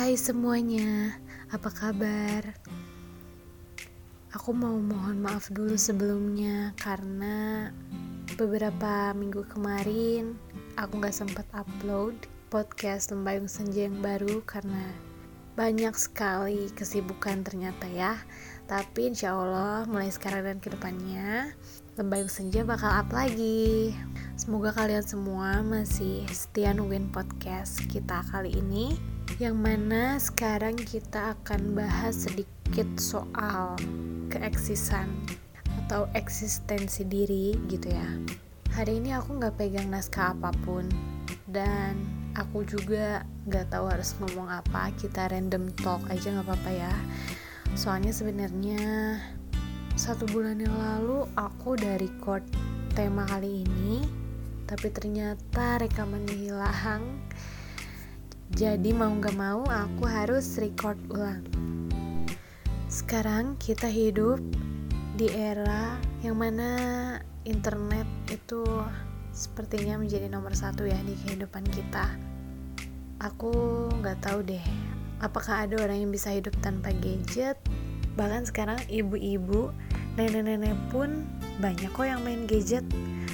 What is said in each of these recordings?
Hai semuanya, apa kabar? Aku mau mohon maaf dulu sebelumnya karena beberapa minggu kemarin aku gak sempat upload podcast Lembayung Senja yang baru karena banyak sekali kesibukan ternyata ya. Tapi insya Allah mulai sekarang dan ke depannya Lembayung Senja bakal up lagi. Semoga kalian semua masih setia nungguin podcast kita kali ini yang mana sekarang kita akan bahas sedikit soal keeksisan atau eksistensi diri gitu ya. Hari ini aku nggak pegang naskah apa pun dan aku juga nggak tahu harus ngomong apa. Kita random talk aja nggak apa-apa ya. Soalnya sebenarnya satu bulan yang lalu aku udah record tema kali ini tapi ternyata rekamannya hilang jadi mau gak mau aku harus record ulang. Sekarang kita hidup di era yang mana internet itu sepertinya menjadi nomor satu ya di kehidupan kita. Aku nggak tahu deh, apakah ada orang yang bisa hidup tanpa gadget? Bahkan sekarang ibu-ibu, nenek-nenek pun banyak kok yang main gadget.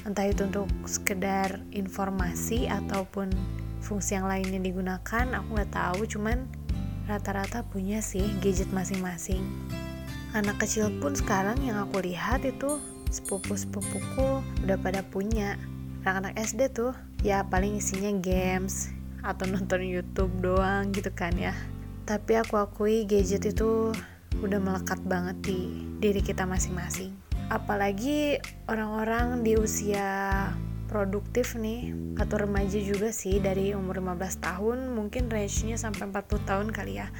Entah itu untuk sekedar informasi ataupun fungsi yang lainnya digunakan aku nggak tahu cuman rata-rata punya sih gadget masing-masing. Anak kecil pun sekarang yang aku lihat itu sepupu-sepupuku udah pada punya. Anak-anak SD tuh ya paling isinya games atau nonton YouTube doang gitu kan ya. Tapi aku akui gadget itu udah melekat banget di diri kita masing-masing. Apalagi orang-orang di usia produktif nih. Atau remaja juga sih dari umur 15 tahun mungkin range-nya sampai 40 tahun kali ya.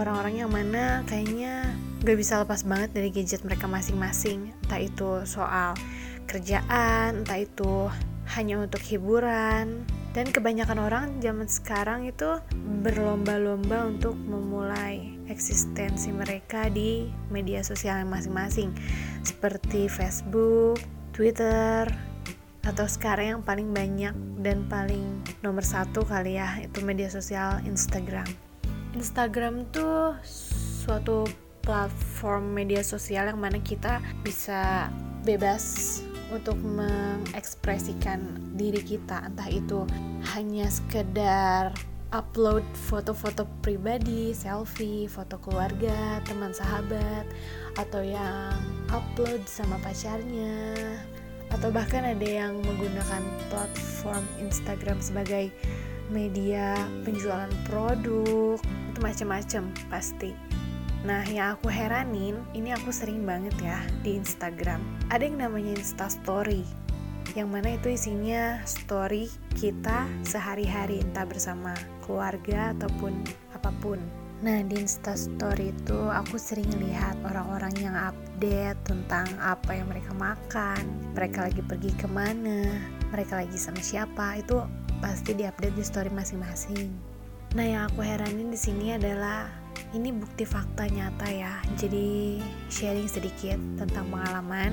Orang-orang yang mana kayaknya gak bisa lepas banget dari gadget mereka masing-masing. Entah itu soal kerjaan entah itu hanya untuk hiburan. Dan kebanyakan orang zaman sekarang itu berlomba-lomba untuk memulai eksistensi mereka di media sosial masing-masing. Seperti Facebook, Twitter, atau sekarang yang paling banyak dan paling nomor satu kali ya itu media sosial Instagram. Instagram tuh suatu platform media sosial yang mana kita bisa bebas untuk mengekspresikan diri kita. Entah itu hanya sekedar upload foto-foto pribadi, selfie, foto keluarga, teman sahabat, atau yang upload sama pacarnya, atau bahkan ada yang menggunakan platform Instagram sebagai media penjualan produk itu macam-macam pasti Nah, yang aku heranin, ini aku sering banget ya di Instagram. Ada yang namanya Insta Story, yang mana itu isinya story kita sehari-hari entah bersama keluarga ataupun apa pun. Nah di instastory itu aku sering lihat orang-orang yang update tentang apa yang mereka makan, mereka lagi pergi ke mana, mereka lagi sama siapa itu pasti diupdate di story masing-masing. Nah yang aku heranin di sini adalah ini bukti fakta nyata ya. Jadi sharing sedikit tentang pengalaman.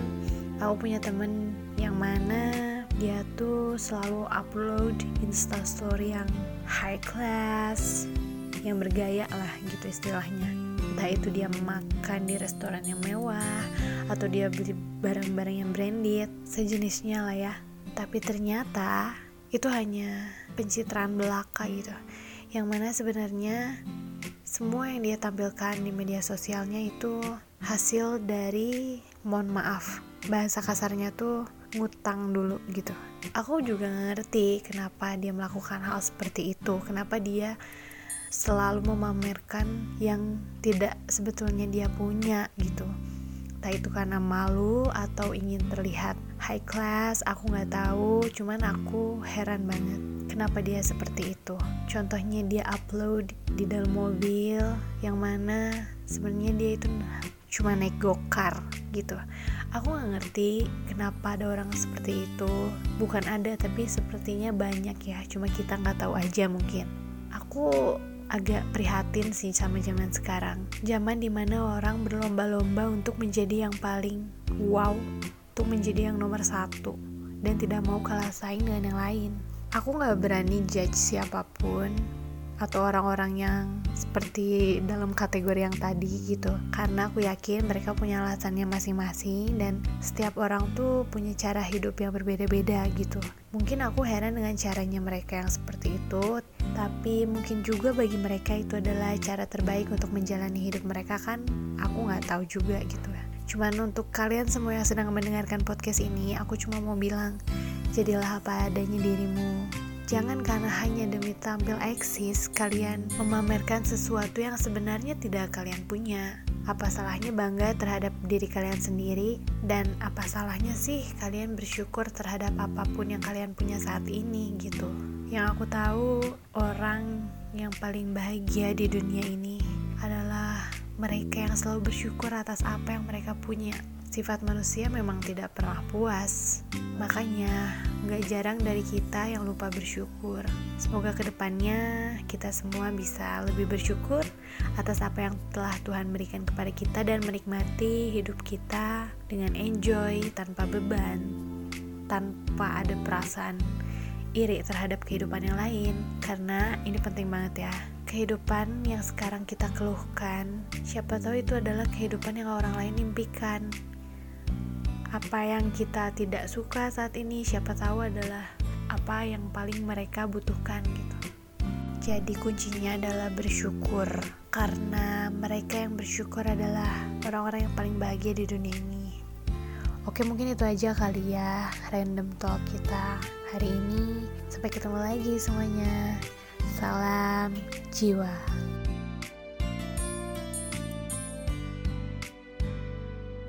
Aku punya temen yang mana dia tuh selalu upload instastory yang high class, yang bergaya lah gitu istilahnya. Entah itu dia makan di restoran yang mewah atau dia beli barang-barang yang branded sejenisnya lah ya. Tapi ternyata itu hanya pencitraan belaka gitu. Yang mana sebenarnya semua yang dia tampilkan di media sosialnya itu hasil dari mohon maaf bahasa kasarnya tuh ngutang dulu gitu. Aku juga ngerti kenapa dia melakukan hal seperti itu kenapa dia selalu memamerkan yang tidak sebetulnya dia punya gitu. Entah itu karena malu atau ingin terlihat high class aku nggak tahu. Cuman aku heran banget kenapa dia seperti itu. Contohnya dia upload di dalam mobil yang mana sebenarnya dia itu cuma naik gokar gitu. Aku nggak ngerti kenapa ada orang seperti itu. Bukan ada tapi sepertinya banyak ya. Cuma kita nggak tahu aja mungkin. Aku agak prihatin sih sama zaman sekarang. Zaman di mana orang berlomba-lomba untuk menjadi yang paling wow, untuk menjadi yang nomor satu, dan tidak mau kalah saing dengan yang lain. Aku gak berani judge siapa pun, atau orang-orang yang seperti dalam kategori yang tadi gitu. Karena aku yakin mereka punya alasannya masing-masing dan setiap orang tuh punya cara hidup yang berbeda-beda gitu. Mungkin aku heran dengan caranya mereka yang seperti itu tapi mungkin juga bagi mereka itu adalah cara terbaik untuk menjalani hidup mereka kan? Aku nggak tahu juga gitu. Ya cuman untuk kalian semua yang sedang mendengarkan podcast ini aku cuma mau bilang jadilah apa adanya dirimu Jangan karena hanya demi tampil eksis, kalian memamerkan sesuatu yang sebenarnya tidak kalian punya. Apa salahnya bangga terhadap diri kalian sendiri? Dan apa salahnya sih kalian bersyukur terhadap apa pun yang kalian punya saat ini gitu? Yang aku tahu, orang yang paling bahagia di dunia ini adalah mereka yang selalu bersyukur atas apa yang mereka punya. Sifat manusia memang tidak pernah puas, makanya gak jarang dari kita yang lupa bersyukur. Semoga ke depannya kita semua bisa lebih bersyukur atas apa yang telah Tuhan berikan kepada kita dan menikmati hidup kita dengan enjoy tanpa beban, tanpa ada perasaan iri terhadap kehidupan yang lain. Karena ini penting banget ya kehidupan yang sekarang kita keluhkan, siapa tahu itu adalah kehidupan yang orang lain impikan apa yang kita tidak suka saat ini siapa tahu adalah apa yang paling mereka butuhkan gitu. Jadi kuncinya adalah bersyukur karena mereka yang bersyukur adalah orang-orang yang paling bahagia di dunia ini. Oke mungkin itu aja kali ya random talk kita hari ini. Sampai ketemu lagi semuanya. Salam jiwa